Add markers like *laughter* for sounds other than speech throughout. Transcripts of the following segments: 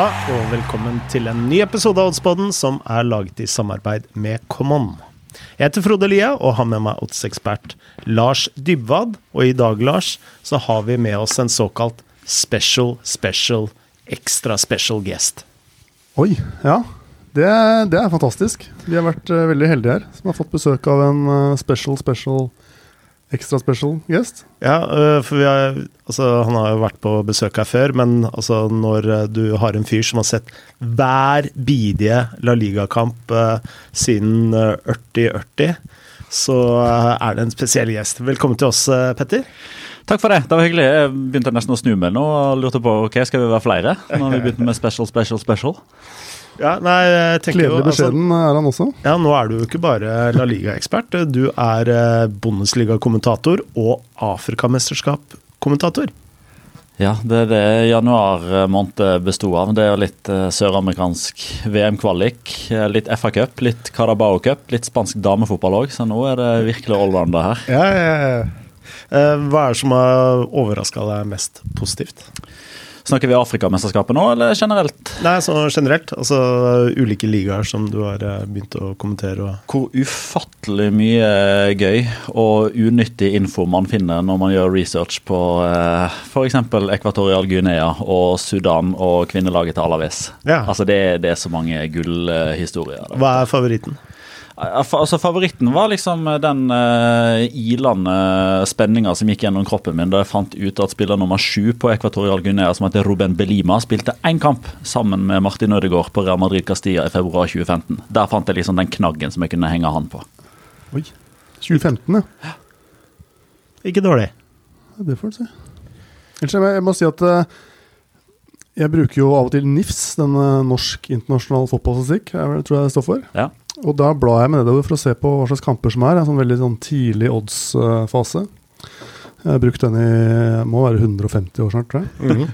Halla, og velkommen til en ny episode av Oddspodden som er laget i samarbeid med Common. Jeg heter Frode Lia og har med meg oddsekspert Lars Dybwad. Og i dag, Lars, så har vi med oss en såkalt special, special, extra special guest. Oi, ja. Det, det er fantastisk. Vi har vært uh, veldig heldige her som har fått besøk av en uh, special, special Extra special guest? Ja, øh, for har, altså, han har jo vært på besøk her før, men altså, når øh, du har en fyr som har sett hver bidige La Liga-kamp uh, siden 80-80, så uh, er det en spesiell gjest. Velkommen til oss, uh, Petter. Takk for det. Det var hyggelig. Jeg begynte nesten å snu meg nå og lurte på ok, skal vi være flere når vi begynte med special, special, special. Ja, nei, Kledelig altså- beskjeden altså, er han også. Ja, Nå er du jo ikke bare La Liga-ekspert. Du er eh, Bundesliga-kommentator og Afrikamesterskap-kommentator. Ja, det er det januar måned besto av. Det er litt uh, søramerikansk VM-kvalik, litt FA-cup, litt Carabao Cup, litt spansk damefotball òg, så nå er det virkelig allrounder her. Ja, ja, ja. Hva er det som har overraska deg mest positivt? Snakker vi Afrikamesterskapet nå, eller generelt? Nei, så generelt. Altså ulike ligaer som du har eh, begynt å kommentere. Hvor ufattelig mye gøy og unyttig info man finner når man gjør research på eh, f.eks. Ekvatorial Guinea og Sudan og kvinnelaget til Alaves. Ja. Altså det, det, er så mange gullhistorier. Hva er favoritten? Altså Favoritten var liksom eh, den uh, ilende spenninga som gikk gjennom kroppen min da jeg fant ut at spiller nummer sju på Ekvatorial Guinea, som heter Ruben Belima, spilte én kamp sammen med Martin Ødegaard på Real Madrid Castilla i februar 2015. Der fant jeg liksom den knaggen som jeg kunne henge han på. Oi. 2015, ja. Ikke dårlig. Det får du si. Ellers jeg må si at uh, jeg bruker jo av og til NIFS, den norsk internasjonal fotballstatistikk, tror jeg det står for. Ja. Og da blar jeg med nedover for å se på hva slags kamper som er. En sånn veldig sånn tidlig odds-fase. Jeg har brukt den i må være 150 år snart, tror jeg. Mm -hmm.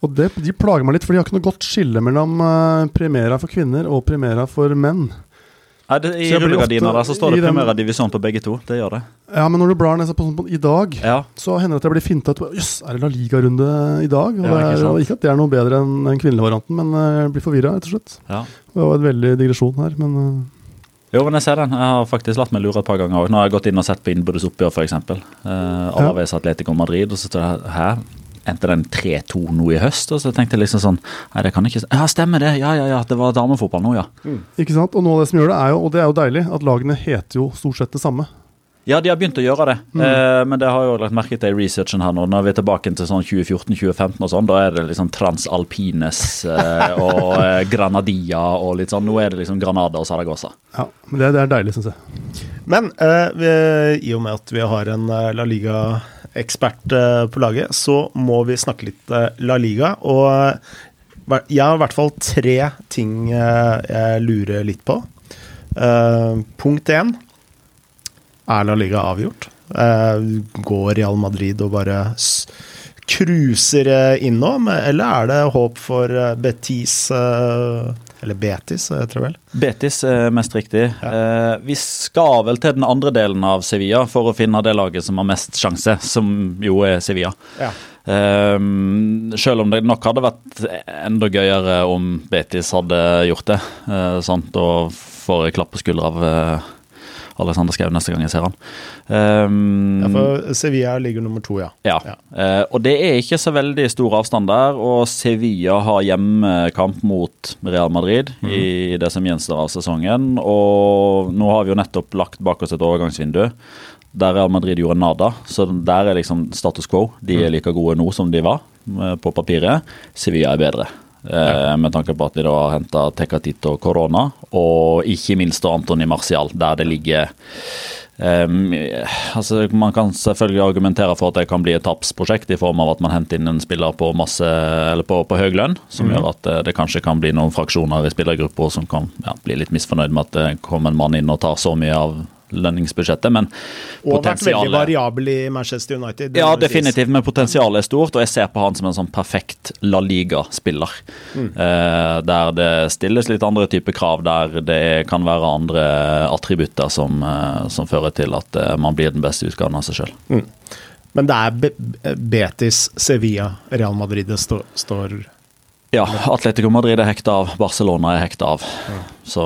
Og det, de plager meg litt, for de har ikke noe godt skille mellom uh, Primera for kvinner og Primera for menn. Nei, det, I rullegardina der så står det Primera divisjon på begge to. Det gjør det. Ja, men når du blar ned på, sånn på, i dag, ja. så hender det at jeg blir finta ut Jøss, er det La Liga-runde i dag? Og ja, det er, ikke, ikke, at det er noe bedre enn den kvinnelige varianten, men eh, jeg blir forvirra, rett og slett. Ja. Det var en veldig digresjon her, men uh, jo, men jeg ser den. Jeg har faktisk latt meg lure et par ganger òg. Nå har jeg gått inn og sett på innbyrdes oppgjør, f.eks. Uh, Alaves Atletico Madrid, og så står det her endte den 3-2 nå i høst. Og så tenkte jeg liksom sånn Nei, det kan ikke Ja, stemmer det! Ja, ja, ja, det var damefotball nå, ja. Mm. Ikke sant. Og noe av det som gjør det, er jo, og det er jo deilig, at lagene heter jo stort sett det samme. Ja, de har begynt å gjøre det, mm. eh, men det har jeg jo lagt merke til i researchen her nå. Når vi er tilbake til sånn 2014-2015 og sånn, da er det liksom Transalpines eh, og eh, Granadia og litt sånn. Nå er det liksom Granada og Saragossa. Ja, men det, det er deilig, syns jeg. Men eh, vi, i og med at vi har en La Liga ekspert eh, på laget, så må vi snakke litt La Liga. Og jeg har i hvert fall tre ting jeg lurer litt på. Punkt én er La Liga avgjort? Går Real Madrid og bare cruiser innom, eller er det håp for Betis? Eller Betis, tror jeg vel? Betis er mest riktig. Ja. Eh, vi skal vel til den andre delen av Sevilla for å finne det laget som har mest sjanse, som jo er Sevilla. Ja. Um, selv om det nok hadde vært enda gøyere om Betis hadde gjort det. Uh, sant? Og får klapp på skuldra av eh, Alexander Schou neste gang jeg ser han. Um, ja, for Sevilla ligger nummer to, ja. Ja, ja. Uh, og det er ikke så veldig stor avstand der. Og Sevilla har hjemmekamp mot Real Madrid mm. i det som gjenstår av sesongen. Og nå har vi jo nettopp lagt bak oss et overgangsvindu der Real Madrid gjorde nada. Så der er liksom status quo. De er mhm. like gode nå som de var eh, på papiret. Sevilla er bedre. Ja. Eh, med tanke på at de da har henta Tecatito Corona, og ikke minst Antony Marcial, der det ligger um, altså Man kan selvfølgelig argumentere for at det kan bli et tapsprosjekt, i form av at man henter inn en spiller på masse, eller på, på høy lønn, som mm. gjør at det, eh, kanskje kan bli noen fraksjoner i spillergrupper som kan ja, bli litt misfornøyd med at det kommer en mann inn og tar så mye av lønningsbudsjettet, men Og vært veldig variabel i Manchester United. Ja, definitivt, men potensialet er stort, og jeg ser på han som en sånn perfekt La Liga-spiller. Mm. Eh, der det stilles litt andre typer krav, der det kan være andre attributter som, eh, som fører til at eh, man blir den beste utgaven av seg sjøl. Mm. Men det er Betis, Sevilla, Real Madrid det står Ja, Atletico Madrid er hekta av, Barcelona er hekta av. Så,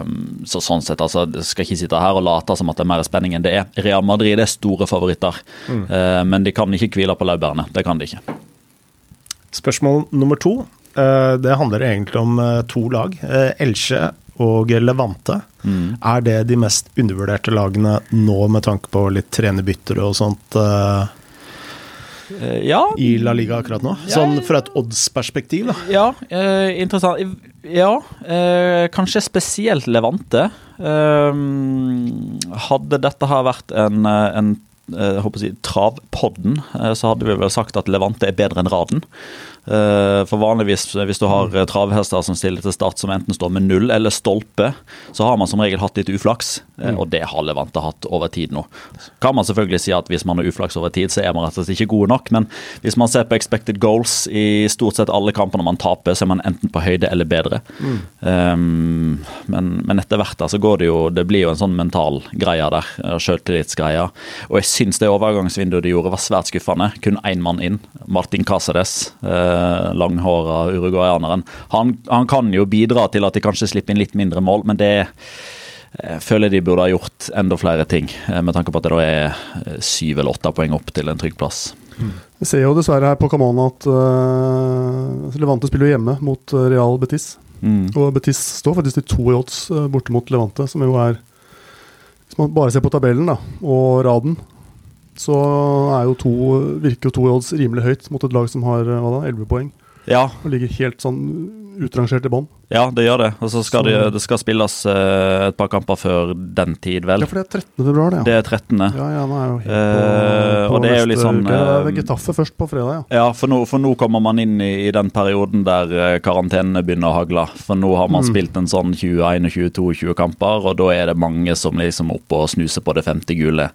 um, så, sånn sett, altså, skal ikke sitte her og late som at det er mer spenning enn det er. Real Madrid er store favoritter, mm. uh, men de kan ikke hvile på laurbærene. Det kan de ikke. Spørsmål nummer to. Uh, det handler egentlig om to lag. Elche og Levante. Mm. Er det de mest undervurderte lagene nå, med tanke på litt trenerbytter og sånt? Uh, ja. i La Liga akkurat nå? Sånn fra et odds-perspektiv, da. Ja, uh, interessant. Ja, uh, kanskje spesielt Levante. hadde dette her vært en, en jeg håper å si, travpodden, så hadde vi vel sagt at Levante er bedre enn Raden. Eh, for vanligvis hvis du har eh, travhester som stiller til start som enten står med null eller stolpe, så har man som regel hatt litt uflaks, eh, mm. og det har Levante hatt over tid nå. Kan man selvfølgelig si at hvis man har uflaks over tid, så er man rett og slett ikke gode nok, men hvis man ser på expected goals i stort sett alle kampene man taper, så er man enten på høyde eller bedre. Mm. Um, men, men, etter hvert da, så går det jo Det blir jo en sånn mental greie der, sjøltillitsgreie. Og jeg syns det overgangsvinduet de gjorde, var svært skuffende. Kun én mann inn, Martin Cáceres. Uh, Eh, langhåra uruguayaneren. Han, han, kan jo bidra til at de kanskje slipper inn litt mindre mål, men det jeg eh, føler de burde ha gjort enda flere ting, eh, med tanke på at det da er syv eller åtte poeng opp til en trygg plass. Vi ser jo dessverre her på Camona at uh, Levante spiller hjemme mot Real Betis. Mm. Og Betis står faktisk til to i odds borte mot Levante, som jo er Hvis man bare ser på tabellen da, og raden, så er jo to, virker jo to odds rimelig høyt mot et lag som har hva da, 11 poeng. Ja. Og ligger helt sånn utrangert i bånn. Ja, det gjør det. Og så skal det, det skal spilles uh, et par kamper før den tid, vel. Ja, for det er 13. februar, det. Ja. Det er 13. Ja, ja, nå er jo helt på, uh, på og det er jo litt sånn uh, Getafe først på fredag, ja. Ja, for nå, for nå kommer man inn i, i den perioden der karantenene begynner å hagle. For nå har man mm. spilt en sånn 21-22-20 kamper, og da er det mange som liksom er oppe og snuser på det femte gule.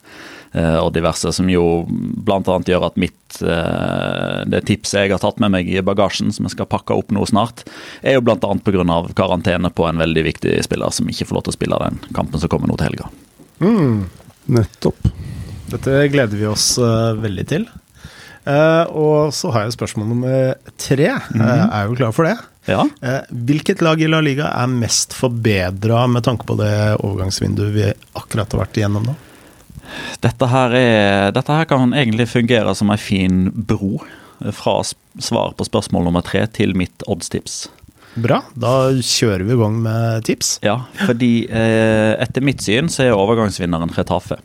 Eh, og diverse, som jo bl.a. gjør at mitt eh, det tipset jeg har tatt med meg i bagasjen, som jeg skal pakke opp nå snart, er jo bl.a. pga. karantene på en veldig viktig spiller som ikke får lov til å spille den kampen som kommer nå til helga. Mm. Nettopp. Dette gleder vi oss uh, veldig til. Uh, og så har jeg spørsmål nummer tre. Mm. Uh, er jo klar for det? Ja. hvilket lag i La Liga er mest forbedra med tanke på det overgangsvinduet vi akkurat har vært igjennom nå? Dette her, er, dette her kan egentlig fungere som en fin bro fra svar på spørsmål nummer tre til mitt oddstips. Bra, da kjører vi i gang med tips. Ja, fordi eh, etter mitt syn så er overgangsvinneren Retafe.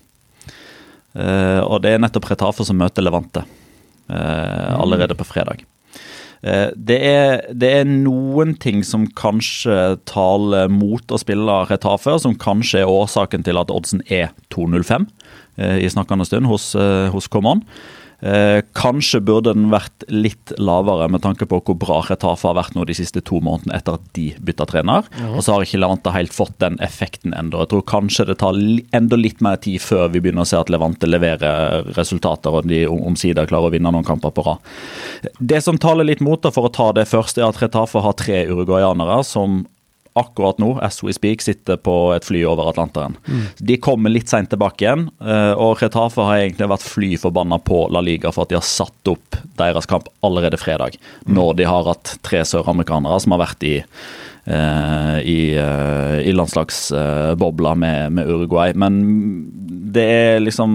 Eh, og det er nettopp Retafe som møter Levante eh, allerede på fredag. Eh, det er, det er, noen ting som kanskje taler mot å spille Retafe, som kanskje er årsaken til at oddsen er 2,05. Eh, i snakkende stund hos, eh, hos Common. Eh, kanskje burde den vært litt lavere med tanke på hvor bra Retafe har vært nå de siste to månedene etter at de bytta trener. Ja. Og så har ikke Levante helt fått den effekten ennå. Jeg tror kanskje det tar enda litt mer tid før vi begynner å se at Levante leverer resultater og de omsider klarer å vinne noen kamper på rad. Det som taler litt mot det, for å ta det først, er at Retafe har tre uruguayanere som akkurat nå, as we speak, sitter på et fly over Atlanteren. Mm. De kommer litt seint tilbake igjen, eh, og Retafe har egentlig vært fly forbanna på La Liga for at de har satt opp deres kamp allerede fredag, mm. når de har hatt tre søramerikanere som har vært i Eh, i, eh, i landslagsbobla med, med, Uruguay. Men det er liksom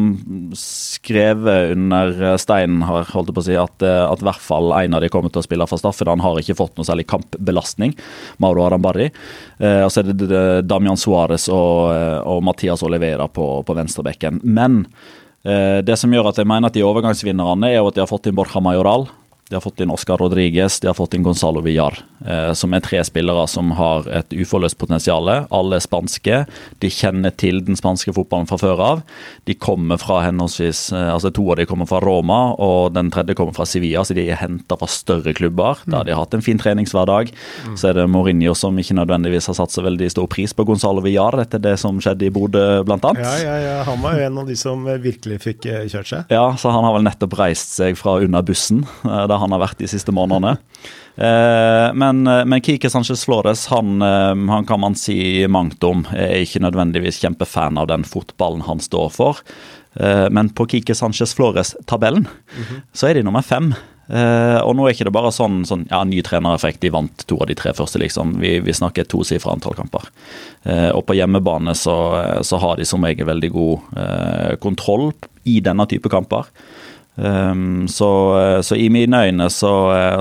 skrevet under steinen, har holdt på å si, at, eh, at i hvert fall en av de kommer til å spille for straffe. Han har ikke fått noe særlig kampbelastning, Mauro Arambari. og så er det Damian Suárez og, og Mathias Olivera på, på venstrebekken. Men det som gjør at jeg mener at de overgangsvinnerne, er jo at de har fått inn Borja Majoral. De har fått inn Oscar Rodriguez, de har fått inn Gonzalo Villar, eh, som er tre spillere som har et uforløst potensial. Alle er spanske. De kjenner til den spanske fotballen fra før av. De kommer fra henholdsvis eh, altså To av de kommer fra Roma, og den tredje kommer fra Sevilla, så de er henta fra større klubber der de har hatt en fin treningshverdag. Så er det Mourinho som ikke nødvendigvis har satt så veldig stor pris på Gonzalo Villar etter det som skjedde i Bodø, blant annet. Ja, ja, ja. Han var jo en av de som virkelig fikk eh, kjørt seg. Ja, så han har vel nettopp reist seg fra under bussen. Der han har vært de siste månedene. Eh, men, eh, men Kike Sanchez Flores han, eh, han, kan man si mangt om. Jeg er ikke nødvendigvis kjempefan av den fotballen han står for. Men på Kike Sanchez Flores-tabellen mm -hmm. så er de nummer fem. Og nå er ikke det bare sånn, sånn ja, ny trenereffekt, de vant to av de tre første, liksom. Vi, vi snakker tosifra antall kamper. Og på hjemmebane så, så, har de som regel veldig god kontroll i denne type kamper. Um, så, så, i mine øyne så,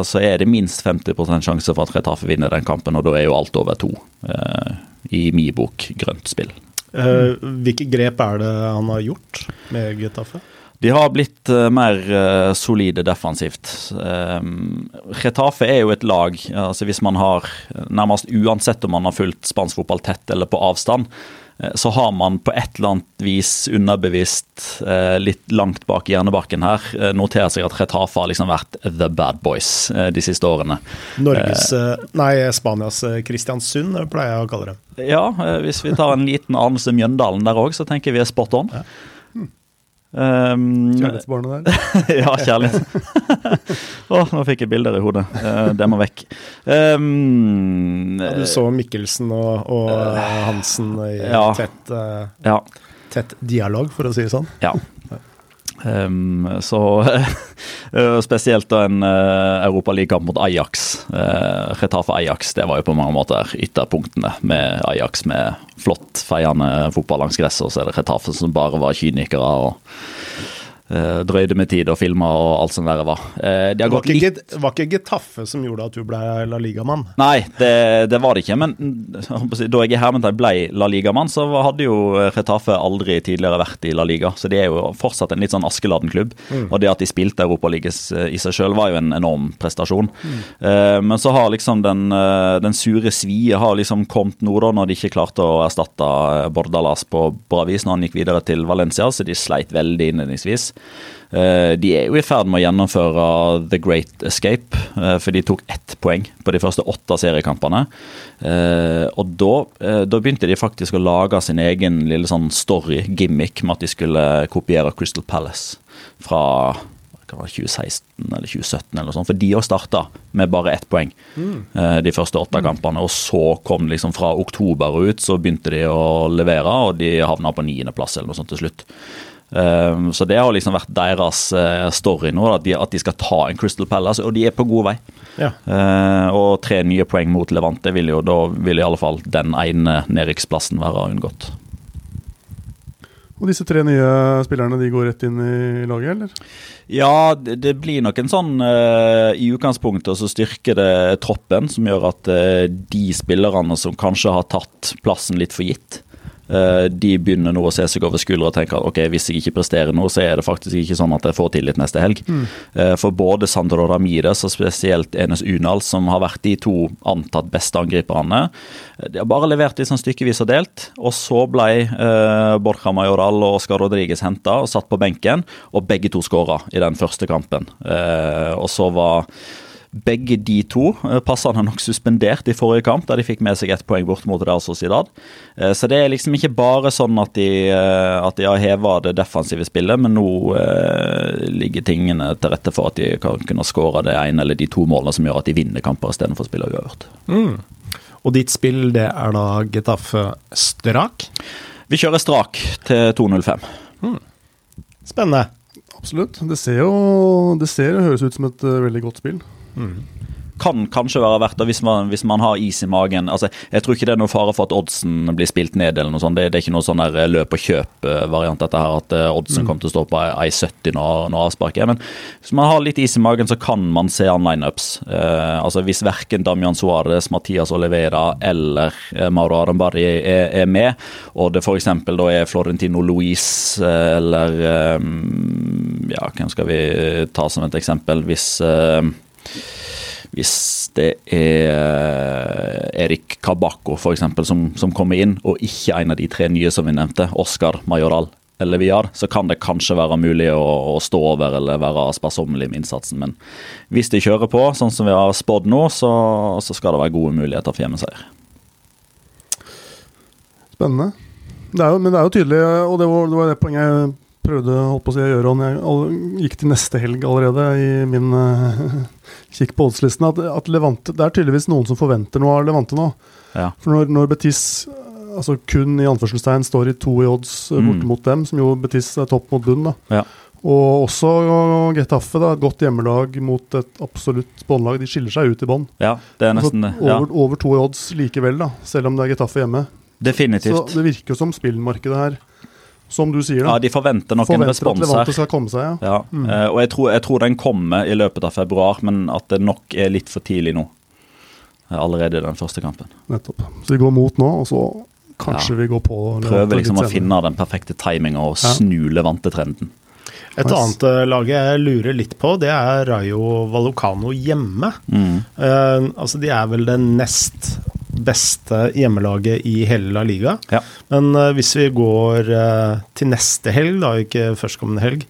så, er det minst 50 sjanse for at Retafe vinner den kampen, og da er jo alt over to. Uh, I min bok grønt spill. Uh, hvilke grep er det han har gjort med Getafe? De har blitt uh, mer uh, solide defensivt. Um, Retafe er jo et lag, altså hvis man har nærmest uansett om man har fulgt spansk fotball tett eller på avstand, så har man på et eller annet vis underbevisst, litt langt bak hjernebarken her, notert seg at Retafe har liksom vært the bad boys de siste årene. Norges, nei, Spanias Kristiansund pleier jeg å kalle det. Ja, hvis vi tar en liten anelse Mjøndalen der òg, så tenker vi er spot on. Ja. Um, Kjærlighetsbarnet der? *laughs* ja, kjærlighet. *laughs* Å, oh, nå fikk jeg bilder i hodet. Uh, det må vekk. Um, ja, du så Mikkelsen og, og uh, Hansen i ja, tett, uh, ja. tett dialog, for å si det sånn? Ja. Um, så *laughs* eh, Spesielt da en uh, europaligakamp mot Ajax. Uh, Retafe Ajax det var jo på mange måter ytterpunktene med Ajax med flott feiende fotball langs gresset, og så er det Retafe som bare var kynikere. og drøyde med tid og filma og alt som verre var. Uh, det var, ikke, litt... var ikke Getafe som gjorde at du ble La Liga-mann? Nei, det, det, var det ikke. Men da jeg i hermetegn ble La Liga-mann, så hadde jo Retafe aldri tidligere vært i La Liga. Så de er jo fortsatt en litt sånn Askeladden-klubb. Mm. Og det at de spilte Europaligaen eh, i seg sjøl, var jo en enorm prestasjon. Mm. Uh, men så har liksom den, den sure svie har liksom kommet nå, da, når de ikke klarte å erstatte Bordalas på bra vis når han gikk videre til Valencia, så de sleit veldig innledningsvis. Eh, de er jo i ferd med å gjennomføre The Great Escape, eh, for de tok ett poeng på de første åtte seriekampene. Eh, og da, da begynte de faktisk å lage sin egen lille sånn story, gimmick, med at de skulle kopiere Crystal Palace fra 2016 eller 2017, eller sånt, for de òg starta med bare ett poeng mm. de første åtte kampene. Og så kom liksom fra oktober ut, så begynte de å levere, og de havna på niendeplass eller noe sånt til slutt. Um, så det har liksom vært deres uh, story nå, at de, at de, skal ta en Crystal Palace, og de er på god vei. Ja. Uh, og tre nye poeng mot Levante vil jo da vil i alle fall den ene nedrykksplassen være unngått. Og disse tre nye spillerne de går rett inn i laget, eller? Ja, det, det blir nok en sånn uh, I utgangspunktet så styrker det troppen, som gjør at de spillerne som kanskje har tatt plassen litt for gitt, Eh, de begynner nå å se seg over skuldra og tenker at ok, hvis jeg ikke presterer nå, så er det faktisk ikke sånn at jeg får tillit neste helg. Mm. Eh, for både Sandro Ramires og spesielt Enes Unal, som har vært de to antatt beste angriperne, eh, de har bare levert litt sånn stykkevis og delt. Og så ble eh, Borja Majoral og Oscar Rodriguez henta og satt på benken, og begge to skåra i den første kampen. Eh, og så var begge de to eh, passerne nok suspendert i forrige kamp, da de fikk med seg ett poeng bort mot Real Sociedad. Eh, så det er liksom ikke bare sånn at de, eh, at de har heva det defensive spillet, men nå eh, ligger tingene til rette for at de kan kunne skåre det ene eller de to målene som gjør at de vinner kamper istedenfor å spille uavgjort. Mm. Og ditt spill, det er da Getafe strak? Vi kjører strak til 2.05. Mm. Spennende. Absolutt. Det ser jo det ser og høres ut som et veldig godt spill. Mm kan kanskje være verdt det hvis man, hvis man, har is i magen. Altså, jeg tror ikke det er noe fare for at oddsen blir spilt ned. eller noe sånt. Det, det er ikke noen sånn der eh, løp og kjøp-variant dette her, at uh, oddsen mm. kommer til å stå på 1,70 når, når avsparket er. Men hvis man har litt is i magen, så kan man se an lineups. Eh, altså, hvis verken Damian Suárez, Mathias Olivera eller uh, Mauro Arambari er, er, med, og det f.eks. da er Florentino Luis eller um, Ja, hvem skal vi ta som et eksempel? Hvis hvis det er eh, Erik Kabakko f.eks. Som, som kommer inn, og ikke en av de tre nye som vi nevnte, Oscar Majoral eller Viar, så kan det kanskje være mulig å, å stå over eller være sparsommelig med innsatsen. Men hvis de kjører på, sånn som vi har spådd nå, så, så, skal det være gode muligheter for hjemmeseier. Spennende. Det jo, men det er jo tydelig, og det var det, var det poenget prøvde holdt på å si å gjøre, og jeg gikk til neste helg allerede i min uh, kikk på oddslisten, at, at, Levante Det er tydeligvis noen som forventer noe av Levante nå. Ja. For når, når, Betis altså kun i anførselstegn står i to i odds borte mm. mot dem, som jo Betis er topp mot bunn, da. Ja. Og også Getafe, da, et godt hjemmelag mot et absolutt båndlag. De skiller seg ut i bånn. Ja, det er nesten det. Ja. Over, over to i odds likevel, da, selv om det er Getafe hjemme. Definitivt. Så det virker jo som spillmarkedet her, som du sier, Da. Ja, de forventer nok en forventer at respons her. Levante skal komme seg, ja. Ja, eh, og jeg tror, jeg tror den kommer i løpet av februar, men at det nok er litt for tidlig nå. Eh, Allerede i den første kampen. Nettopp. Så vi går mot nå, og så kanskje Ja. vi går på Levante Prøver liksom å finne den perfekte timinga og Ja. snu Levante-trenden. Et Nice. annet eh, lag jeg lurer litt på, det er Rayo Valucano hjemme. Mm. Uh, altså, de er vel det nest beste hjemmelaget i hele La Liga. Ja. Men uh, hvis vi går uh, til neste helg, da, ikke førstkommende helg,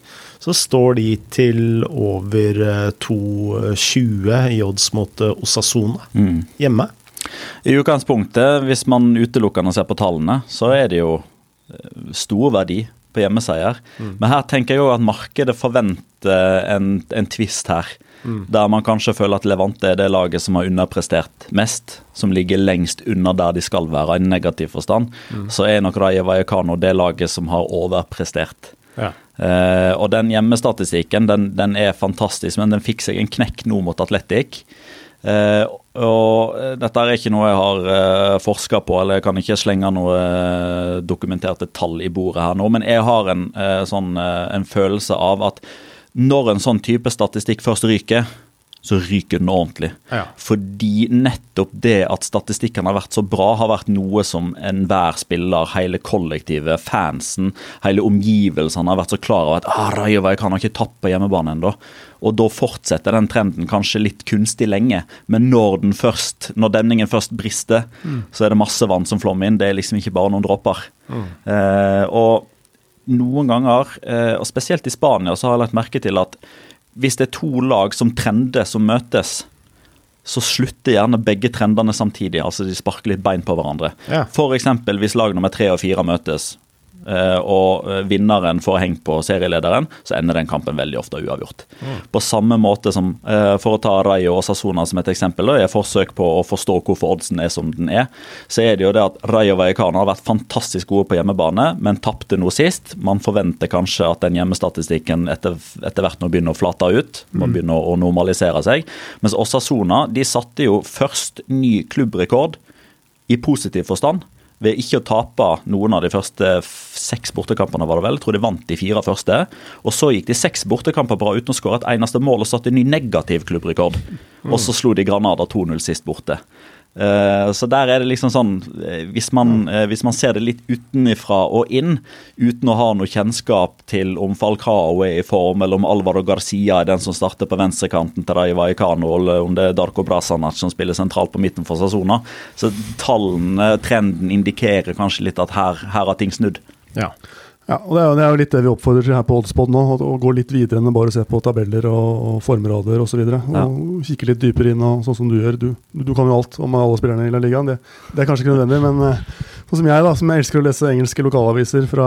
så står de til over eh, 2,20 i odds mot eh, Osasona Mm. hjemme. I utgangspunktet, hvis man utelukkende ser på tallene, så er det jo eh, stor verdi på hjemmeseier. Men her tenker jeg jo at markedet forventer en, en twist her. Der man kanskje føler at Levante er det laget som har underprestert mest. Som ligger lengst unna der de skal være, i negativ forstand. Så er nok Rayo Vallecano det laget som har overprestert. Ja. Uh, og den hjemmestatistikken den, den er fantastisk, men den fikk seg en knekk nå mot Atletic. Uh, og dette er ikke noe jeg har uh, forska på, eller jeg kan ikke slenge noe uh, dokumenterte tall i bordet her nå, men jeg har en, uh, sånn, eh, en følelse av at når en sånn type statistikk først ryker, så ryker den ordentlig. Ja. Fordi nettopp det at statistikken har vært så bra, har vært noe som enhver spiller, hele kollektivet, fansen, hele omgivelsene har vært så klar over at ah, kan Vallecano ikke tappe hjemmebane ennå. Og da fortsetter den trenden kanskje litt kunstig lenge, men når den først, når demningen først brister, så er det masse vann som flommer inn. Det er liksom ikke bare noen dråper. Eh, og noen ganger, eh, og spesielt i Spania, så har jeg lagt merke til at hvis det er to lag som trender som møtes, så slutter gjerne begge trendene samtidig. Altså de sparker litt bein på hverandre. Ja. For eksempel hvis lag nummer tre og fire møtes, og eh, vinneren får hengt på serielederen, så ender den kampen veldig ofte uavgjort. På samme måte som, eh, for å ta Rayo og Sassona som et eksempel, og i et forsøk på å forstå hvorfor oddsen er som den er, så er det jo det at Rayo Vallecano har vært fantastisk gode på hjemmebane, men tapte nå sist. Man forventer kanskje at den hjemmestatistikken etter, etter hvert nå begynner å flate ut, må begynne å, å normalisere seg. Mens Osasona de satte jo først ny klubbrekord i positiv forstand ved ikke å tape noen av de første seks bortekampene, var det vel. Jeg tror de vant de fire første. Og så gikk de seks bortekamper bra uten å skåre et eneste mål og satte ny negativ klubbrekord. Og så slo de Granada 2-0 sist borte. Eh, så der er det liksom sånn eh, hvis man, eh, hvis man ser det litt utenifra og inn, uten å ha noe kjennskap til om Falcao er i form, eller om Alvaro Garcia er den som starter på venstrekanten til Rayo Vallecano, eller om det er Darko Brasanac som spiller sentralt på midten for Sasona. Så tallene, trenden, indikerer kanskje litt at her, her har ting snudd. Ja. Ja, og det er, jo, det er jo litt det vi oppfordrer til her på Oddspod nå, å, gå litt videre enn å bare se på tabeller og, og formrader osv. Og, Ja. og kikke litt dypere inn, og sånn som du gjør. Du, du kan jo alt om alle spillerne i La Ligaen. Det, det er kanskje ikke nødvendig, men eh, sånn som jeg, da, som elsker å lese engelske lokalaviser fra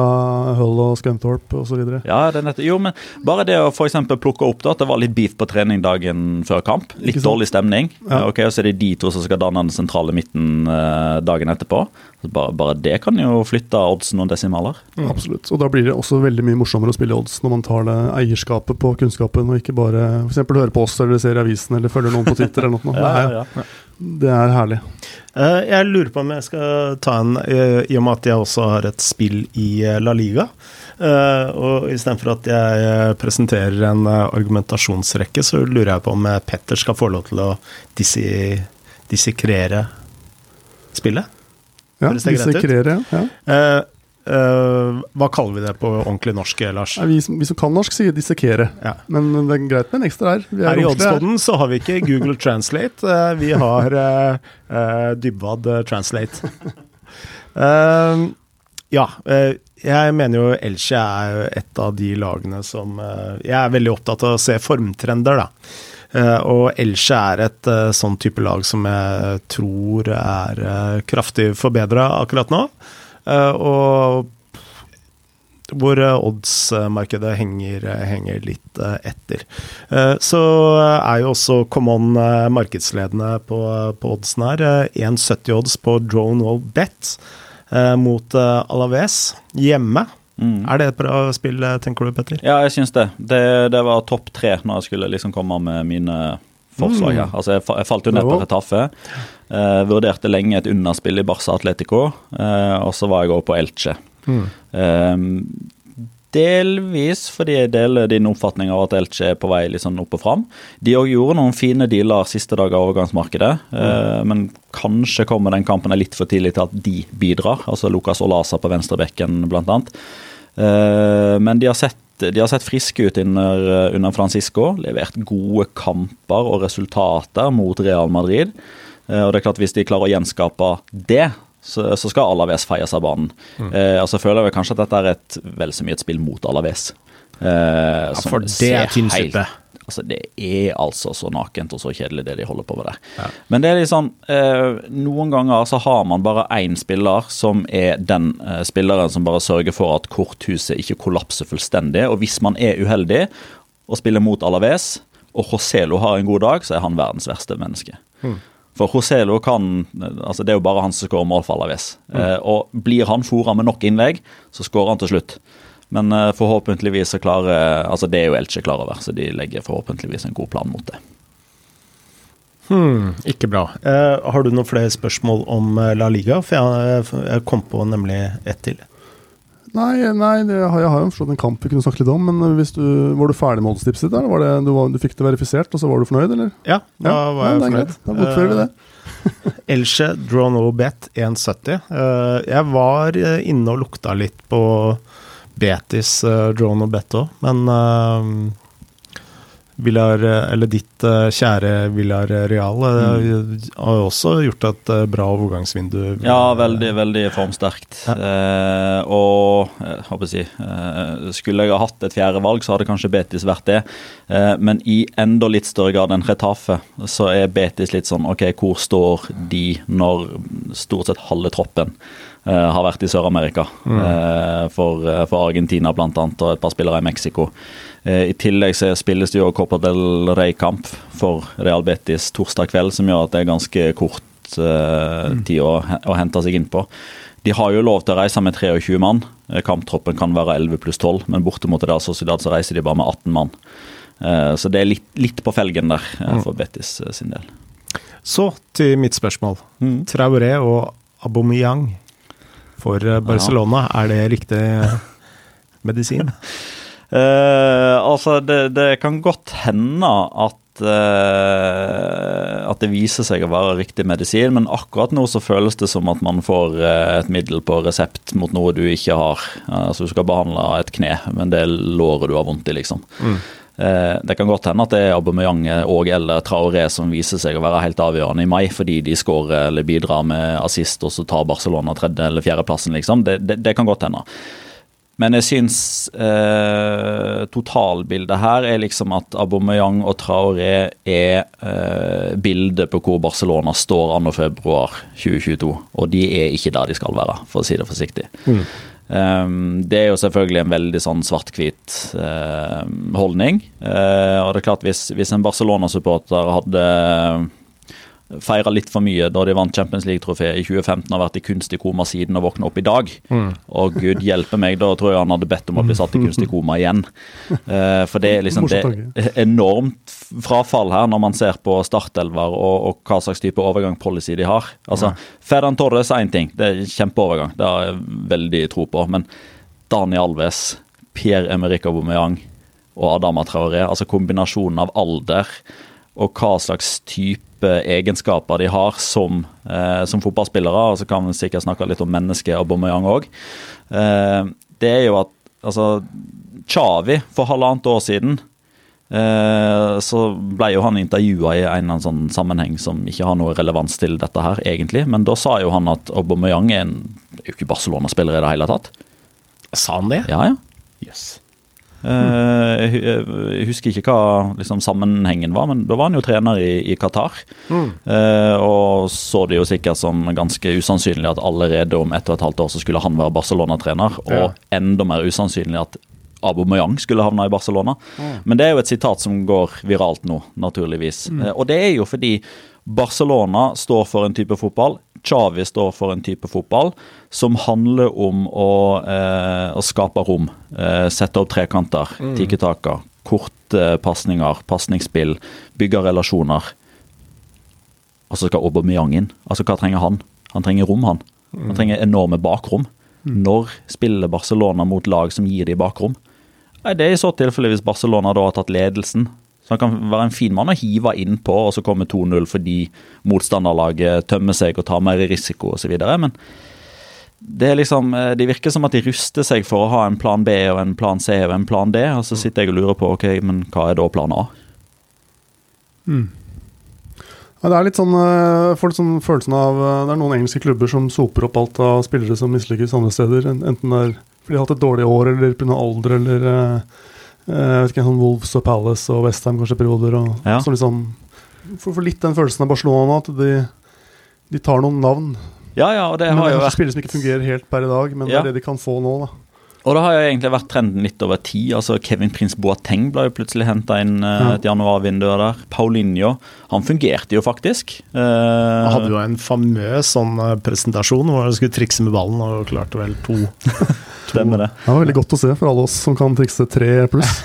Hull og Scunthorpe osv. Ja, det er nett. Jo, men bare det å for plukke opp da, at det var litt beef på trening dagen før kamp. Litt dårlig stemning. Ja. Ok, Og så er det de to som skal danne den sentrale midten eh, dagen etterpå. Bare, bare det kan jo flytte oddsen noen desimaler. Absolutt. Og da blir det også veldig mye morsommere å spille odds når man tar det eierskapet på kunnskapen, og ikke bare f.eks. høre på oss eller ser i avisen eller følger noen på Twitter eller noe. *laughs* ja, ja, er, det er herlig. Eh, Jeg lurer på om jeg skal ta en, eh, i og med at jeg også har et spill i eh, La Liga. Og istedenfor at jeg presenterer en argumentasjonsrekke, så lurer jeg på om Petter skal få lov til å dissekrere spillet. Ja, dissekrere, ja. Eh, hva kaller vi det på ordentlig norsk, Lars? Ja, vi, som- vi som kan norsk, sier dissekere. Ja. Men det er greit med en ekstra. Er Her i Oddsboden. Så har vi ikke Google Translate, eh, vi har uh, Dybwad Translate. Ja, jeg mener jo Elkje er et av de lagene som Jeg er veldig opptatt av å se formtrender, da. Uh, og Elche er et uh, sånn type lag som jeg tror er uh, kraftig forbedra akkurat nå. Eh, og hvor eh, oddsmarkedet henger, eh, henger litt etter. Så er jo også Common markedsledende på, på oddsen her. Eh, 1,70 odds på Drone Wall Bet mot Alaves hjemme. Mm. Er det et bra spill, tenker du, Petter? Ja, jeg syns det. det. det. var topp tre når jeg skulle liksom komme med mine forslag her. Mm. Altså, jeg, falt jo ned på Retaffe. Eh, vurderte lenge et underspill i Barca Atletico, eh, og så var jeg òg på Elche. Mm. Eh, delvis fordi jeg deler din oppfatning av at Elche er på vei sånn opp og fram. De òg gjorde noen fine dealer siste dag av overgangsmarkedet, mm. men kanskje kommer den kampen litt for tidlig til at de bidrar. Altså Lucas Olasa på venstrebekken, blant annet. Eh, men de har sett de har sett friske ut under, under, Francisco. Levert gode kamper og resultater mot Real Madrid. Eh, og det er klart Hvis de klarer å gjenskape det, så, så skal Alaves feies av banen. Mm. Eh, altså føler jeg kanskje at dette er et, vel så mye et spill mot Alaves. Eh, ja, for det er tynnsuppe. Altså, det er altså så nakent og så kjedelig, det de holder på med der. Ja. Men det er liksom eh, Noen ganger så har man bare én spiller som er den eh, spilleren som bare sørger for at korthuset ikke kollapser fullstendig. Og hvis man er uheldig og spiller mot Alaves, og Joselo har en god dag, så er han verdens verste menneske. Mm. For Joselo kan altså Det er jo bare han som skårer mål for Alaves. Mm. Eh, og blir han fora med nok innlegg, så skårer han til slutt. Men eh, forhåpentligvis så klarer Altså, det er jo Elche klar over, så de legger forhåpentligvis en god plan mot det. Hmm, ikke bra. Eh, har du noen flere spørsmål om uh, La Liga? For jeg, jeg, kom på nemlig ett til. Nei, nei det, jeg har jo forstått en kamp vi kunne snakke litt om. Men du, var du ferdig med oddstipset ditt? Eller var det, du, var, du, fikk det verifisert, og så var du fornøyd, eller? Ja, da ja, var jeg fornøyd. Da bokfører vi det. Elche draw no bet 1,70. jeg var inne og lukta litt på Betis uh, drone no bet òg, men uh, Villar, eller ditt kjære kjære Villarreal mm. har også gjort et bra overgangsvindu. Ja, veldig, veldig formsterkt. Ja. Eh, og jeg håper si eh, Skulle jeg ha hatt et fjerde valg, så hadde kanskje Betis vært det. Eh, men i enda litt større grad enn Retafe, så er Betis litt sånn OK, hvor står de når stort sett halve troppen Eh, har vært i Sør-Amerika. Mm. Eh, for, eh, for, Argentina bl.a. og et par spillere i Mexico. I tillegg så spilles det jo Copa del Rey-kamp for Real Betis torsdag kveld, som gjør at det er ganske kort mm. tid å, å, hente seg inn på. De har jo lov til å reise med 23 mann. Kamptroppen kan være 11 pluss 12, men bortimot Real Sociedad så reiser de bare med 18 mann. Så det er litt, litt på felgen der mm. for Betis sin del. Så til mitt spørsmål. Mm. Traoré og Aubameyang for eh, Barcelona. Ja. Er det riktig medisin? *laughs* Uh, altså, det, det, kan godt hende at uh, at det viser seg å være riktig medisin, men akkurat nå så føles det som at man får uh, et middel på resept mot noe du ikke har. altså Du skal behandle et kne, men det er låret du har vondt i, liksom. Mm. Eh, det kan godt hende at det er Aubameyang og eller Traoré som viser seg å være helt avgjørende i mai, fordi de skårer eller bidrar med assist, og så tar Barcelona tredje- eller fjerdeplassen, liksom. Det, det, det, kan godt hende. Men jeg syns eh, totalbildet her er liksom at Aubameyang og Traoré er eh, bildet på hvor Barcelona står 2. februar 2022. Og de er ikke der de skal være, for å si det forsiktig. Mm. Um, det er jo selvfølgelig en veldig sånn svart-hvit uh, holdning. Uh, og det er klart Hvis, hvis en Barcelona-supporter hadde feira litt for mye da de vant Champions League-trofé i 2015 og vært i kunstig koma siden og våkna opp i dag. Mm. Og gud hjelpe meg, da tror jeg han hadde bedt om å bli satt i kunstig koma igjen. Uh, for det er liksom det er enormt frafall her når man ser på startelver og, og hva slags type overgangspolicy de har. Altså, ja. Ferran Torres er én ting, det er kjempeovergang, det har jeg veldig tro på. Men Dani Alves, Pierre Emerick Aubameyang og Adama Traoré, altså kombinasjonen av alder og hva slags type egenskaper de har som, eh, som fotballspillere. Og så kan vi sikkert snakke litt om mennesket Aubameyang òg. Eh, det er jo at altså Chavi for halvannet år siden eh, så ble jo han intervjua i en eller sånn sammenheng som ikke har noe relevans til dette her, egentlig. Men da sa jo han at Aubameyang er, en, er jo ikke Barcelona-spiller i det hele tatt. Sa han det? Ja, ja. Yes. Uh, jeg husker ikke hva liksom, sammenhengen var, men da var han jo trener i, i Qatar. Mm. Uh, og så det jo sikkert som ganske usannsynlig at allerede om ett og et halvt år så skulle han være Barcelona-trener, og ja. enda mer usannsynlig at Abu Mayang skulle havne i Barcelona. Mm. Men det er jo et sitat som går viralt nå, naturligvis. Mm. Og det er jo fordi Barcelona står for en type fotball Chavi står for en type fotball som handler om å, eh, å skape rom. Eh, sette opp trekanter, mm. tiketaker, korte pasninger, pasningsspill, bygge relasjoner. Og så skal Aubameyang inn. Altså, hva trenger han? Han trenger rom, han. Han trenger enorme bakrom. Mm. Når spiller Barcelona mot lag som gir de bakrom? Nei, Det er i så tilfelle hvis Barcelona da har tatt ledelsen. Så han kan være en fin mann å hive innpå, og så komme 2-0 fordi motstanderlaget tømmer seg og tar mer risiko osv. Men det, liksom, eh, det virker som at de ruster seg for å ha en plan B og en plan C og en plan D. Og så sitter jeg og lurer på ok, men hva er da plan A? Mm. Ja, det er litt sånn, jeg får litt sånn følelsen av eh, Det er noen engelske klubber som soper opp alt av spillere som mislykkes andre steder. Enten det er fordi de har hatt et dårlig år, eller pga. alder, eller uh, jeg vet ikke, sånn Wolves og Palace og Westham kanskje perioder. Og, ja. liksom, for, litt den følelsen av Barcelona nå, at de, de tar noen navn. Ja, ja, og det har men, jo vært Spillere som ikke fungerer helt per i dag, men ja. det er det de kan få nå. da og det har jo egentlig vært trenden litt over tid. altså Kevin Prince Boateng ble jo plutselig henta inn uh, et januarvindu der. Paulinho, han fungerte jo faktisk. Uh, han hadde jo en famøs sånn eh, presentasjon hvor han skulle trikse med ballen, og klarte vel to. *laughs* Stemmer det. Ja, var veldig godt å se for alle oss som kan trikse tre pluss.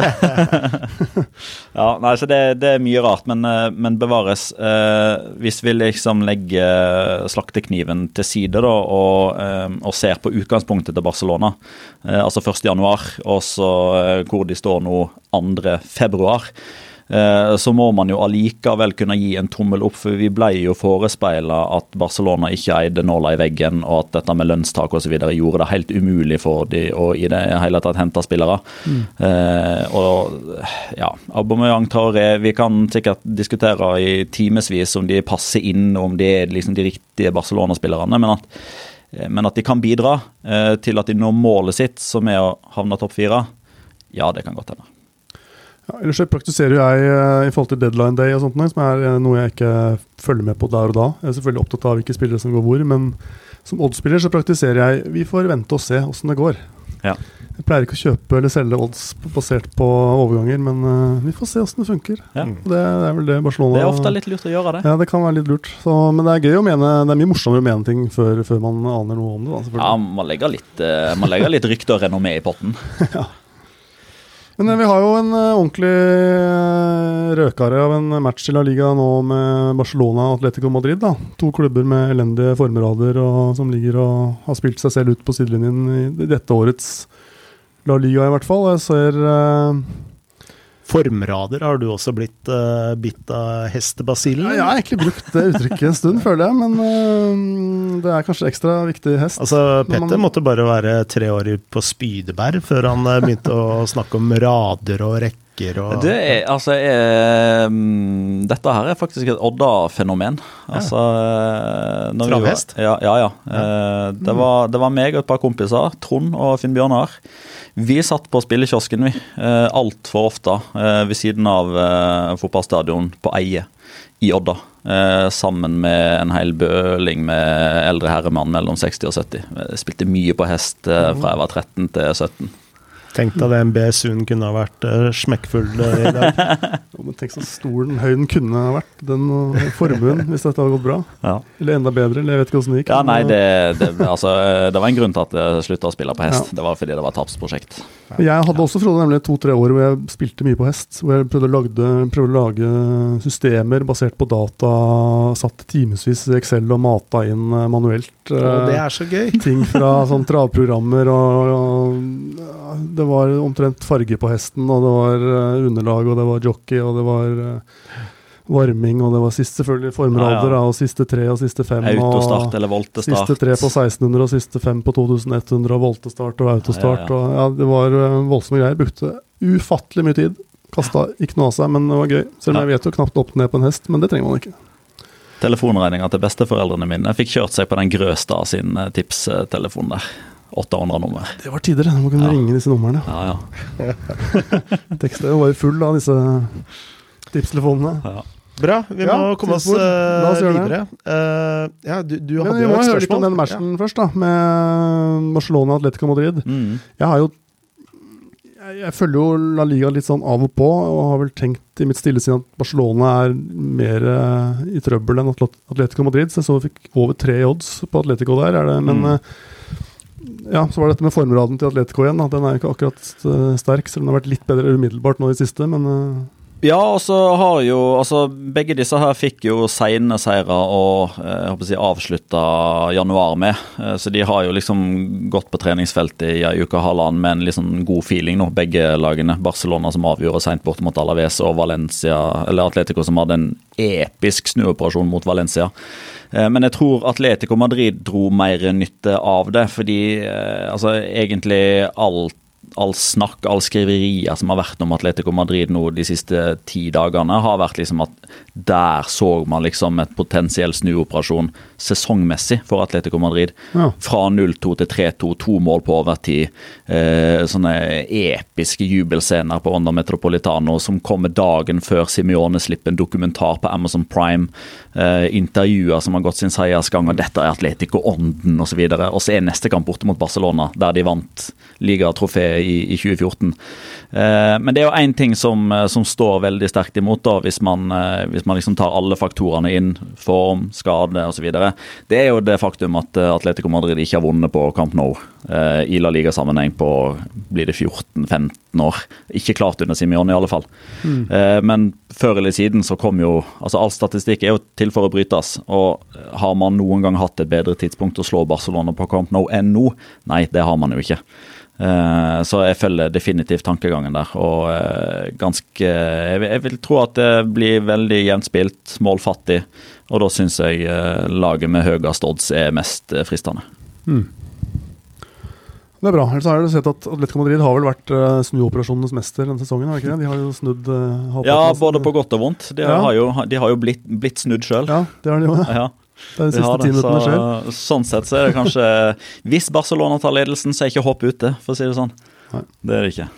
*laughs* *laughs* ja, nei, så det, det, er mye rart, men, men bevares. Uh, hvis vi liksom legger slaktekniven til side da, og, og ser på utgangspunktet til Barcelona Eh, altså 1.1, og så eh, hvor de står nå 2.2. Eh, så må man jo allikevel kunne gi en tommel opp, for vi ble jo forespeila at Barcelona ikke eide nåla i veggen, og at dette med lønnstak osv. gjorde det helt umulig for de å i det hele tatt hente spillere. Mm. Eh, og ja, Aubameyang Traoré Vi kan sikkert diskutere i timevis om de passer inn, om de er liksom de riktige Barcelona-spillerne, men at men at de kan bidra eh, til at de når målet sitt, som er å havne topp fire, ja, det kan godt hende. Ja, ellers praktiserer jeg eh, i forhold til deadline day og sånt, som er noe jeg ikke følger med på der og da. Jeg er selvfølgelig opptatt av hvilke spillere som går hvor, men som Odd-spiller så praktiserer jeg vi får vente og se åssen det går. Ja. Jeg pleier ikke å kjøpe eller selge odds basert på overganger, men uh, vi får se åssen det funker. Ja. Det, det, er vel det Barcelona Det er ofte litt lurt å gjøre det. Ja, det kan være litt lurt. Så, men det er gøy å mene Det er mye morsommere å mene ting før, før man aner noe om det. Da, ja, man legger litt, uh, man legger litt rykte og renommé i potten. *laughs* ja. Men uh, vi har jo en ordentlig røkare av en match i La Liga nå med Barcelona og Atletico Madrid. da. To klubber med elendige formerader og, som ligger og har spilt seg selv ut på sidelinjen i dette årets La Liga, i hvert fall. Jeg ser Formrader har du også blitt uh, bitt av hestebasillen? Ja, jeg har egentlig brukt det uttrykket en stund, føler jeg. Men uh, det er kanskje ekstra viktig hest. Altså, Petter man, måtte bare være tre år på Spydeberg før han begynte å snakke om rader og rekker. Og, det er, altså, er, um, dette her er faktisk et Odda-fenomen. Altså, Travhest? Ja, ja. ja. ja. Det, var, det var meg og et par kompiser, Trond og Finn Bjørnar. Vi satt på spillekiosken, vi. Uh, Altfor ofte uh, ved siden av uh, fotballstadion på Eie i Odda. Sammen med en hel bøling med eldre herremann mellom 60 og 70. Jeg spilte mye på hest fra jeg var 13 til 17. Tenk deg den BSU-en kunne ha vært uh, smekkfull uh, i dag. *laughs* tenk så stor den høyden kunne ha vært, den uh, formuen, hvis dette hadde gått bra. Ja. Eller enda bedre, eller jeg vet ikke åssen det gikk. Ja, nei, det, det, altså, det, var en grunn til at jeg slutta å spille på hest. Ja. Det var fordi det var et tapsprosjekt. Jeg hadde også Frode, nemlig to-tre år hvor jeg spilte mye på hest. Hvor jeg prøvde å, lagde, prøvde å lage systemer basert på data, satt timevis i Excel og mata inn manuelt. Og det er så gøy! *laughs* Ting fra sånn travprogrammer og, og det var omtrent farge på hesten, og det var uh, underlag, og det var jockey, og det var varming, og det var siste selvfølgelig formrader, ja, ja. og siste tre og siste fem. Autostart eller voltestart. Siste tre på 1600 og siste fem på 2100, og voltestart og autostart. Ja, og ja, Det var uh, voldsomme greier. Brukte ufattelig mye tid. Kasta ikke noe av seg, men det var gøy. Selv om jeg vet jo knapt opp ned på en hest, men det trenger man ikke. Telefonregninga til besteforeldrene mine fikk kjørt seg på den Grøstad sin tipstelefon der. 800 nummer. Det var tider, man kunne ja. ringe disse numrene. Ja, ja. *laughs* Teksten var jo full av disse tipstelefonene. Ja. Bra, vi ja, må komme oss uh, videre. Uh, ja, du, du hadde jo et spørsmål. Vi må høre litt om den matchen først, da, med Barcelona Atletico Madrid. Mm. Jeg har jo jeg, jeg følger jo La Liga litt sånn av og på, og har vel tenkt i mitt stille sinn at Barcelona er mer uh, i trøbbel enn Atletico Madrid. Så jeg så vi fikk over tre odds på Atletico der. Er det, men mm. ja, så var det dette med formraden til Atletico igjen. Da. Den er jo ikke akkurat sterk, selv om den har vært litt bedre umiddelbart nå i siste. Men ja, og så har jo altså Begge disse her fikk jo sene seire og eh, jeg håper å si, avslutta januar med. Eh, så de har jo liksom gått på treningsfeltet i ei uke og halvannen med en liksom god feeling nå, begge lagene. Barcelona som avgjorde seint bort mot Alaves og Valencia, eller Atletico som hadde en episk snuoperasjon mot Valencia. Eh, men jeg tror Atletico Madrid dro mer nytte av det, fordi altså egentlig alt all snakk, all skriverier som har vært om Atletico Madrid nå de siste ti dagene, har vært liksom at der så man liksom et potensiell snuoperasjon sesongmessig for Atletico Madrid. Ja. Fra 0-2 til 3-2, to mål på overtid. Eh, sånne episke jubelscener på Onda Metropolitano som kommer dagen før Simione slipper en dokumentar på Amazon Prime. Eh, intervjuer som har gått sin seiersgang, og dette er Atletico-ånden osv. Og, og så er neste kamp borte mot Barcelona, der de vant ligatrofeet i, i 2014. Eh, men det er jo én ting som, eh, som, står veldig sterkt imot, da, hvis man, eh, hvis man liksom tar alle faktorene inn, form, skade osv. Det er jo det faktum at Atletico Madrid ikke har vunnet på Camp Nou i La Liga-sammenheng på blir det 14-15 år. Ikke klart under Simione, i alle fall. Mm. Men før eller siden så kom jo altså All statistikk er jo til for å brytes. Og har man noen gang hatt et bedre tidspunkt å slå Barcelona på Camp Nou enn nå? Nei, det har man jo ikke. Eh, så jeg følger definitivt tankegangen der. Og eh, ganske Jeg vil tro at det blir veldig jevnt spilt, målfattig. Og da syns jeg eh, laget med høyest odds er mest fristende. Mm. Det er bra. Ellers har jeg sett at Atletico Madrid har vel vært snuoperasjonenes mester denne sesongen? har ikke det? De har jo snudd Ja, både på godt og vondt. De ja. har jo, de har jo blitt, blitt, snudd sjøl. Ja, det har de jo. Ja. Det er de siste ti minuttene skjer. Sånn sett så er det kanskje *laughs* Hvis Barcelona tar ledelsen, så er ikke håp ute, for å si det sånn. Nei. Det er det ikke.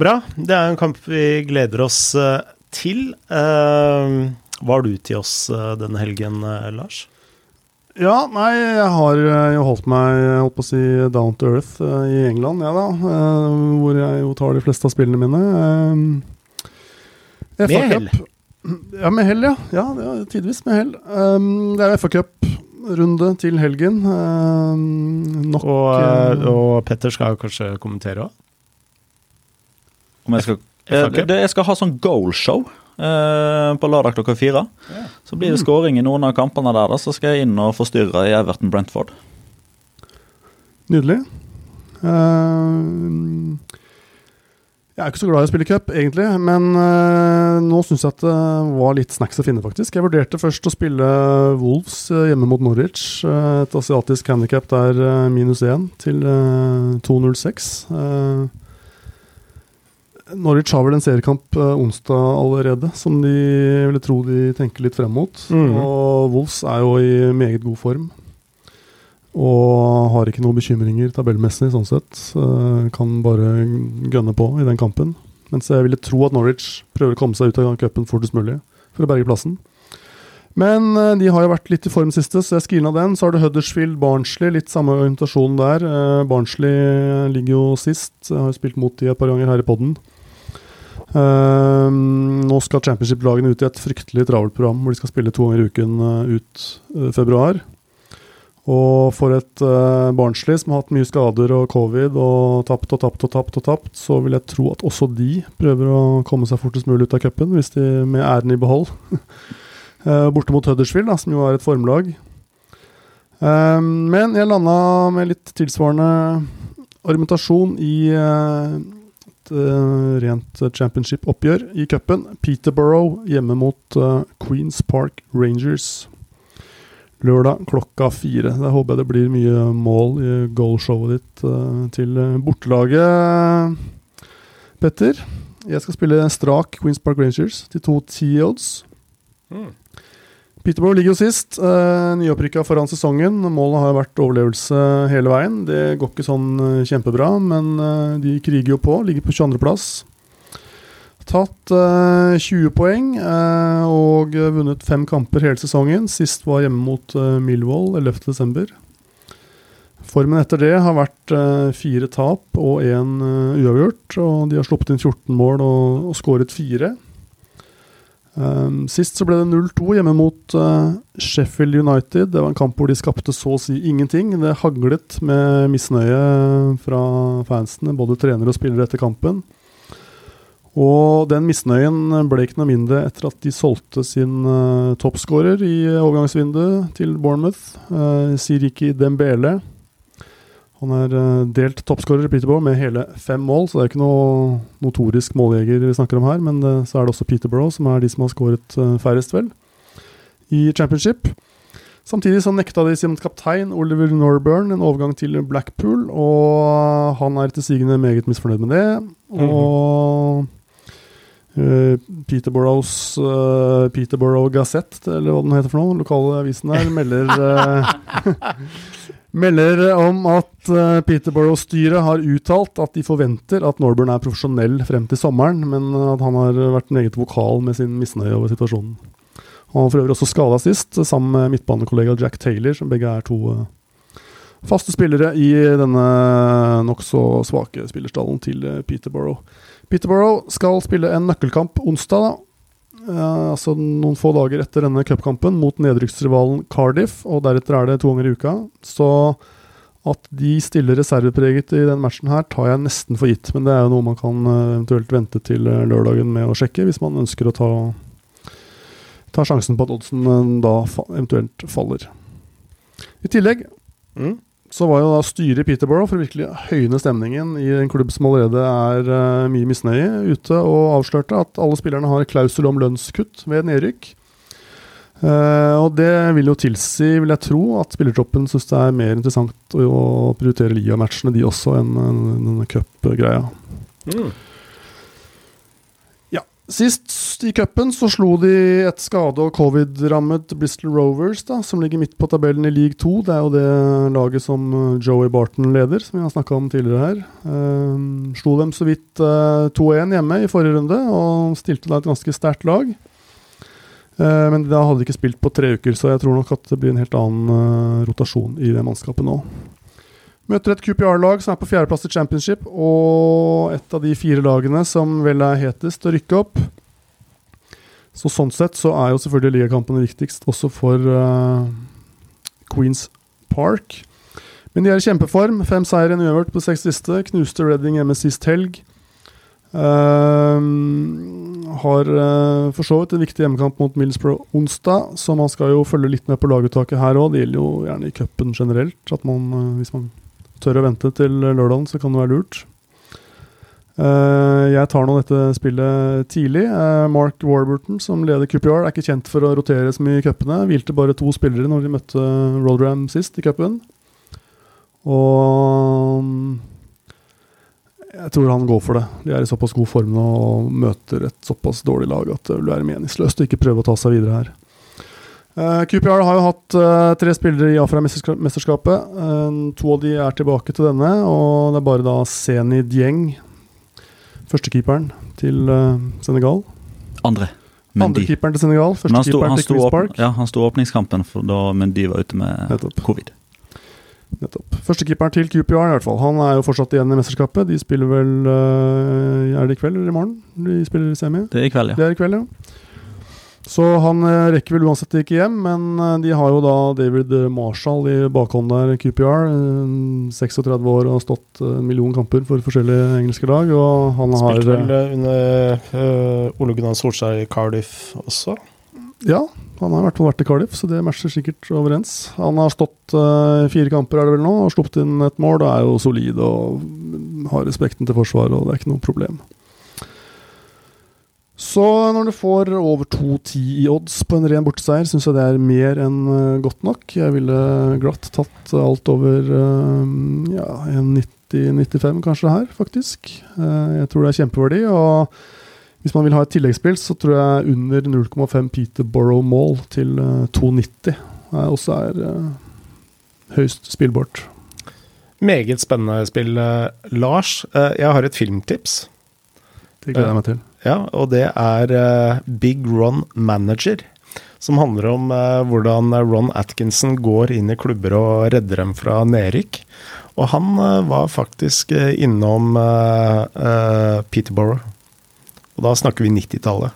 Bra. Det er en kamp vi gleder oss uh, til. Uh, var har du til oss uh, denne helgen, Lars? Ja, nei, jeg har jo holdt meg holdt på å si down to earth i England, jeg ja, da. hvor jeg jo tar de fleste av spillene mine. Med hell? Ja, med hell, ja. ja. ja tidvis med hell. Um, det er FA Cup-runde til helgen. Um, nok og, uh, og, Petter skal kanskje kommentere òg? Om jeg skal jeg, jeg skal ha sånn goalshow uh, på lørdag klokka fire. Ja. Så blir det skåring i noen av kampene der, da, så skal jeg inn og forstyrre i Everton Brentford. Nydelig. Uh, jeg er ikke så glad i å spille cup, egentlig, men uh, nå syns jeg at det var litt snacks å finne, faktisk. Jeg vurderte først å spille Wolves uh, hjemme mot Norwich. Uh, et asiatisk handikap der minus 1 til 2,06. Norwich har vel en seriekamp onsdag allerede, som de ville tro de tenker litt frem mot. Mm. Og Wolves er jo i meget god form. Og har ikke noen bekymringer tabellmessig, sånn sett. Kan bare gønne på i den kampen. Mens jeg ville tro at Norwich prøver å komme seg ut av cupen fortest mulig for å berge plassen. Men eh, de har jo vært litt i form siste, så jeg screena den. Så har du Huddersfield, Barnsley, litt samme orientasjon der. Eh, Barnsley ligger jo sist. Jeg har jo spilt mot de et par ganger her i poden. Uh, nå skal championship-lagene ut i et fryktelig travelt program hvor de skal spille to ganger i uken ut februar. Og for et uh, Barnsley som har hatt mye skader og covid og tapt og tapt og tapt, og tapt, så vil jeg tro at også de prøver å komme seg fortest mulig ut av cupen, hvis de med æren i behold. uh, *laughs* borte mot Huddersfield, da, som jo er et formlag. Uh, men jeg landa med litt tilsvarende argumentasjon i et rent championship-oppgjør i cupen. Peterborough hjemme mot Queens Park Rangers lørdag klokka fire. Der håper jeg det blir mye mål i goalshowet ditt uh, til bortelaget, Petter. Jeg skal spille strak Queens Park Rangers til to T-odds. Mm. Peterborough ligger jo sist. Uh, Nyopprykka foran sesongen. Målet har vært overlevelse hele veien. Det går ikke sånn uh, kjempebra, men de kriger jo på. Ligger på 22.-plass tatt eh, 20 poeng uh, og vunnet fem kamper hele sesongen. Sist var hjemme mot uh, Millwall 11.12. Formen etter det har vært eh, fire tap og én eh, uavgjort. Og de har sluppet inn 14 mål og, og skåret fire. Um, sist så ble det 0-2 hjemme mot Sheffield United. Det var en kamp hvor de skapte så å si ingenting. Det haglet med misnøye fra fansene, både trenere og spillere etter kampen. Og den misnøyen ble ikke noe mindre etter at de solgte sin uh, toppskårer i overgangsvinduet til Bournemouth, uh, Siriki Dembele. Han er uh, delt toppskårer i Peterborough med hele fem mål, så det er ikke noe notorisk måljeger vi snakker om her. Men uh, så er det også Peterborough som er de som har skåret færrest, vel, i championship. Samtidig så nekta de sin kaptein Oliver Norburn en overgang til Blackpool, og han er etter sigende meget misfornøyd med det. Og Uh, Peterboroughs uh, Peterborough Gazette, eller hva den heter for noe, lokale avisen der, *laughs* melder uh, *laughs* melder om at Peterborough-styret har uttalt at de forventer at Norburn er profesjonell frem til sommeren, men at han har vært meget vokal med sin misnøye over situasjonen. Han var for øvrig også skada sist, sammen med midtbanekollega Jack Taylor, som begge er to faste spillere i denne nokså svake spillerstallen til Peterborough. Peterborough skal spille en nøkkelkamp onsdag, da. Uh, altså noen få dager etter denne cupkampen mot nedrykksrivalen Cardiff, og deretter er det to ganger i uka. Så at de stiller reservepreget i den matchen her, tar jeg nesten for gitt. Men det er jo noe man kan uh, eventuelt vente til uh, lørdagen med å sjekke, hvis man ønsker å ta, ta sjansen på at oddsen da eventuelt faller. I tillegg mm så var jo da styret i Peterborough for å virkelig høyne stemningen i en klubb som allerede er uh, mye misnøye, ute og avslørte at alle spillerne har klausul om lønnskutt ved nedrykk. Uh, og det vil jo tilsi, vil jeg tro, at spillertroppen syns det er mer interessant å, å prioritere ligamatchene, de også, enn denne cupgreia. Mm. Sist i cupen så slo de et skade- og covid-rammet Bristol Rovers, da, som ligger midt på tabellen i league 2. Det er jo det laget som eh, Joey Barton leder, som vi har snakka om tidligere her. Um, slo dem så vidt uh, eh, 2-1 hjemme i forrige runde, og stilte da et ganske sterkt lag. Uh, men da hadde de ikke spilt på tre uker, så jeg tror nok at det blir en helt annen rotasjon i det mannskapet nå. Møter et QPR-lag som er på fjerdeplass i championship, og et av de fire lagene som vel er hetest å rykke opp. Så Sånn sett så er jo selvfølgelig ligakampene viktigst også for uh, Queens Park. Men de er i kjempeform. Fem seier, en uavgjort på seks siste. Knuste Redding hjemme sist helg. Uh, har uh, for så vidt en viktig hjemmekamp mot Middlesbrough onsdag, så man skal jo følge litt med på laguttaket her òg. Det gjelder jo gjerne i cupen generelt. At man, uh, hvis man tør å vente til lørdagen, så kan det være lurt. Uh, jeg tar nå dette spillet tidlig. Uh, Mark Warburton, som leder QPR, er ikke kjent for å rotere så mye i cupene. Hvilte bare to spillere når de møtte Rollram sist i cupen. Og um, jeg tror han går for det. De er i såpass god form nå og møter et såpass dårlig lag at det vil være meningsløst å ikke prøve å ta seg videre her. Uh, eh, QPR har jo hatt uh, tre spillere i Afra-mesterskapet. Uh, to av de er tilbake til denne, og det er bare da Seni Dieng, førstekeeperen til Senegal. Andre. Andrekeeperen til Senegal, førstekeeperen til Chris Park. Ja, han sto åpningskampen da Mendy var ute med Nettopp. covid. Nettopp. Førstekeeperen til QPR i hvert fall. Han er jo fortsatt igjen i mesterskapet. De spiller vel Er det i kveld eller i morgen? De spiller semi? Det er i kveld, ja. Det er i kveld, ja. Så han eh, rekker vel uansett ikke hjem, men eh, de har jo da David Marshall i bakhånd der, QPR. 36 år og har stått en million kamper for forskjellige engelske lag. Og han Spilte har vel eh, under uh, Ole Gunnar Solskjær i Cardiff også? Ja, han har i hvert fall vært i Cardiff, så det matcher sikkert overens. Han har stått uh, fire kamper er det vel nå, og sluppet inn et mål. Det er jo solid og har respekten til forsvaret, og det er ikke noe problem. Så når du får over 2-10 i odds på en ren borteseier, syns jeg det er mer enn uh, godt nok. Jeg ville glatt tatt alt over uh, ja, 90-95 kanskje her, faktisk. Uh, jeg tror det er kjempeverdi. Og hvis man vil ha et tilleggsspill, så tror jeg under 0,5 Peterborough Mall til 2,90 også er høyst spillbart. Meget spennende spill, Lars. jeg har et filmtips. Det gleder jeg meg til. Ja, og det er uh, Big Ron Manager. som handler om eh, hvordan Ron Atkinson går inn i klubber og redder dem fra nedrykk. Og han eh, var faktisk eh, innom eh, eh, Peterborough. Og da snakker vi 90-tallet.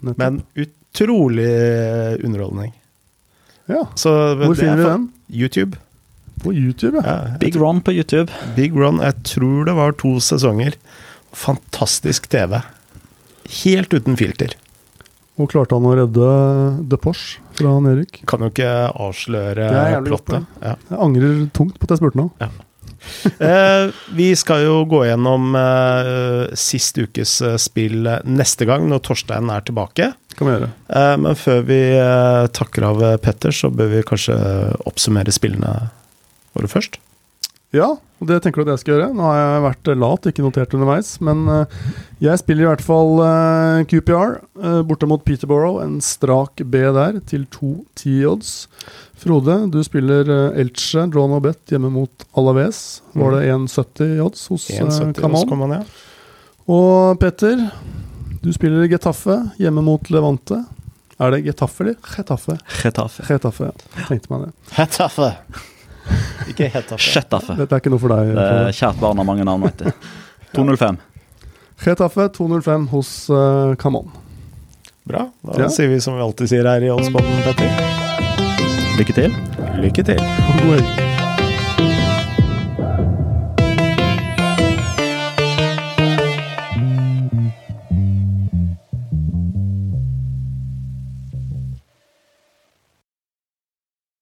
Nettopp. Men utrolig underholdning. ja. Så Hvor er finner vi den? YouTube. På YouTube, ja. Ja, Big Ron på YouTube. Big Run, jeg tror det var to sesonger. Fantastisk TV. Helt uten filter. Og klarte han å redde De Porsche fra nedrykk? Kan jo ikke avsløre plottet. Ja. Jeg angrer tungt på at jeg spurte nå. Eh, vi skal jo gå gjennom eh, sist ukes eh, spill neste gang, når Torstein er tilbake. Kan vi gjøre. Eh, men før vi eh, takker av eh, Petter, så bør vi kanskje oppsummere spillene våre først. Ja, og det tenker du at jeg skal gjøre. Nå har jeg vært lat, ikke notert underveis. Men eh, jeg spiller i hvert fall eh, QPR eh, borte mot Peterborough. En strak B der, til 2-10 odds. Frode, du spiller uh, Elche, draw no bet, hjemme mot Alaves. Var det 1,70 odds hos uh, 1,70 Kamal? ja. Og Petter, du spiller Getafe hjemme mot Levante. Er det Getafe eller Getafe? Getafe. Getafe, ja. Tenkte meg det. Hetaffe. Ikke Chetaffe. Getafe. Dette er ikke noe for deg. Det er Kjært barn har mange navn, vet du. 205. Chetaffe 205 hos uh, Camon. Bra. Da Ja. sier vi som vi alltid sier her i Oddsboden, Petter. Lykke til. Lykke til. God helg.